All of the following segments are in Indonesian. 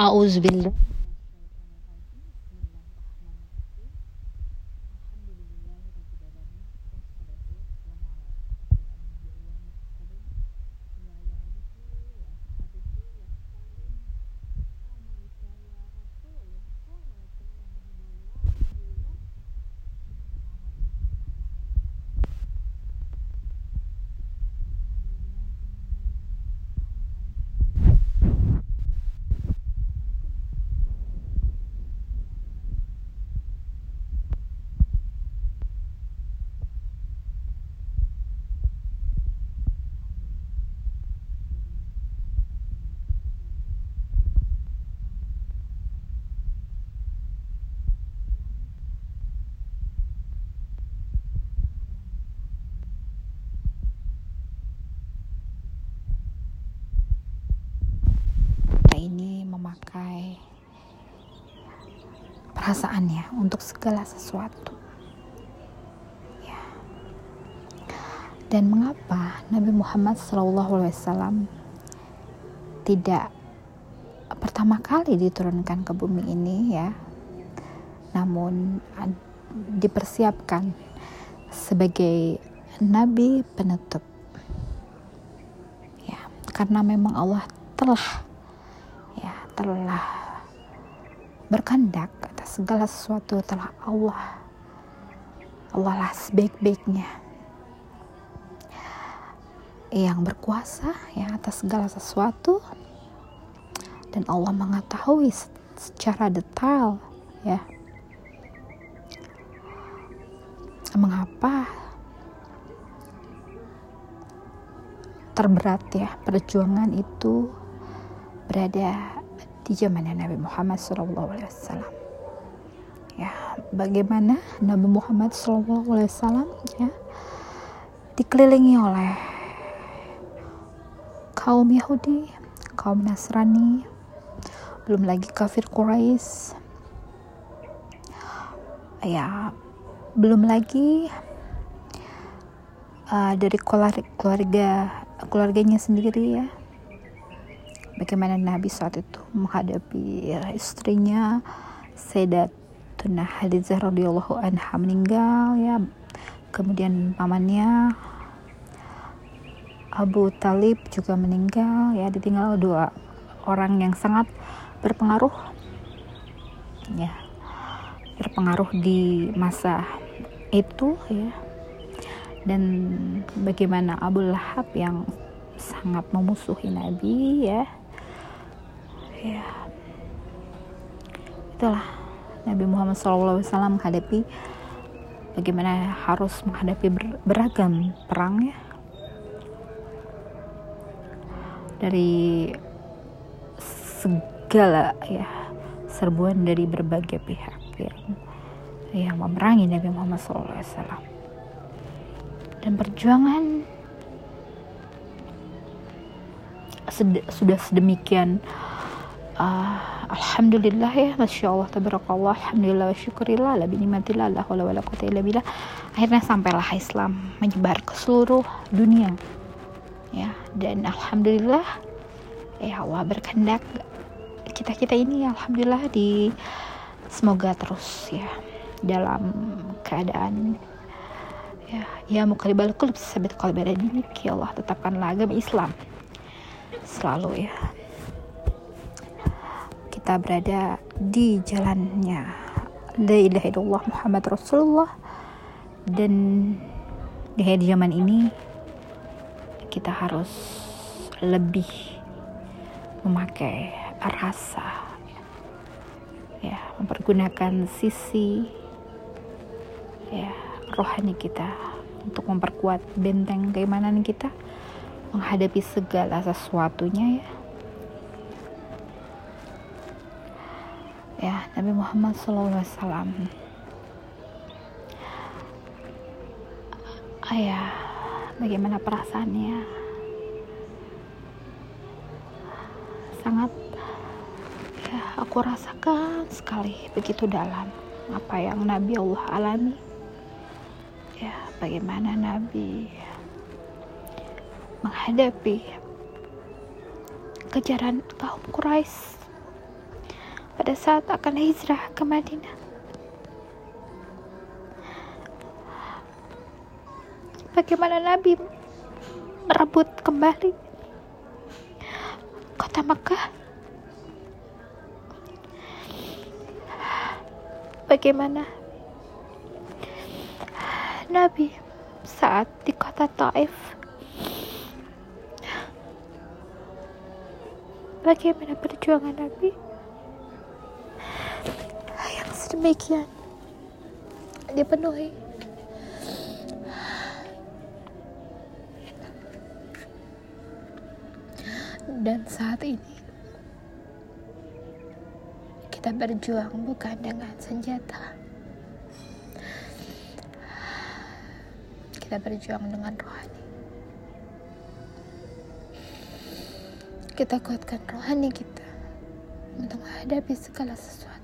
A'udzubillah. ini perasaannya untuk segala sesuatu. Ya. Dan mengapa Nabi Muhammad SAW tidak pertama kali diturunkan ke bumi ini ya, namun dipersiapkan sebagai nabi penutup. Ya, karena memang Allah telah telah berkehendak segala sesuatu telah Allah. Allah lah sebaik-baiknya. Yang berkuasa ya atas segala sesuatu. Dan Allah mengetahui secara detail ya. Mengapa terberat ya perjuangan itu berada di zaman Nabi Muhammad SAW. Ya, bagaimana Nabi Muhammad SAW ya dikelilingi oleh kaum Yahudi, kaum Nasrani, belum lagi kafir Quraisy. Ya, belum lagi uh, dari keluarga keluarganya sendiri ya bagaimana Nabi saat itu menghadapi ya, istrinya Sayyidatuna Khadijah radhiyallahu anha meninggal ya. Kemudian pamannya Abu Talib juga meninggal ya. Ditinggal dua orang yang sangat berpengaruh ya. Berpengaruh di masa itu ya. Dan bagaimana Abu Lahab yang sangat memusuhi Nabi ya. Ya. Itulah Nabi Muhammad SAW menghadapi bagaimana harus menghadapi beragam perang ya. Dari segala ya serbuan dari berbagai pihak yang yang memerangi Nabi Muhammad SAW dan perjuangan sudah sedemikian uh, Alhamdulillah ya Masya Allah Tabarakallah Alhamdulillah wa syukurillah La binimatillah La hawla wa la illa billah. Akhirnya sampailah Islam Menyebar ke seluruh dunia. Ya Dan Alhamdulillah Ya Allah berkehendak Kita-kita ini Alhamdulillah di Semoga terus ya Dalam keadaan Ya, ya mukalibal kulub sabit qalbi ya Allah tetapkanlah agama Islam. Selalu ya kita berada di jalannya. La ilaha illallah Muhammad Rasulullah. Dan di zaman ini kita harus lebih memakai rasa ya mempergunakan sisi ya rohani kita untuk memperkuat benteng keimanan kita menghadapi segala sesuatunya ya ya Nabi Muhammad SAW ayah bagaimana perasaannya? Sangat ya aku rasakan sekali begitu dalam apa yang Nabi Allah alami. Ya bagaimana Nabi menghadapi kejaran kaum Quraisy pada saat akan hijrah ke Madinah. Bagaimana Nabi merebut kembali kota Mekah? Bagaimana Nabi saat di kota Taif bagaimana perjuangan Nabi yang sedemikian dipenuhi. Dan saat ini kita berjuang bukan dengan senjata. Kita berjuang dengan rohani. Kita kuatkan rohani kita untuk menghadapi segala sesuatu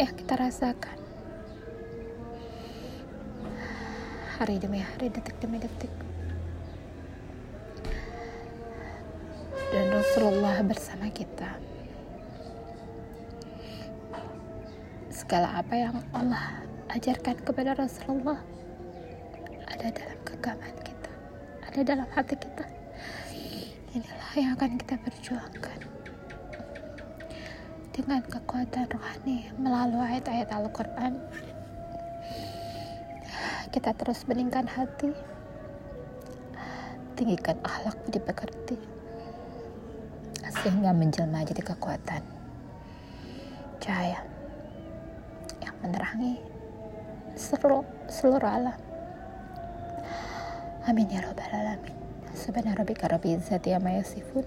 yang kita rasakan hari demi hari, detik demi detik. Dan Rasulullah bersama kita. Segala apa yang Allah ajarkan kepada Rasulullah ada dalam genggaman kita, ada dalam hati kita. Inilah yang akan kita perjuangkan dengan kekuatan rohani melalui ayat-ayat Al-Quran. Kita terus beningkan hati. Tinggikan akhlak budi pekerti. Sehingga menjelma jadi kekuatan. Cahaya yang menerangi seluruh, seluruh alam. Amin ya robbal alamin. Subhana rabbika rabbil izzati amma yasifun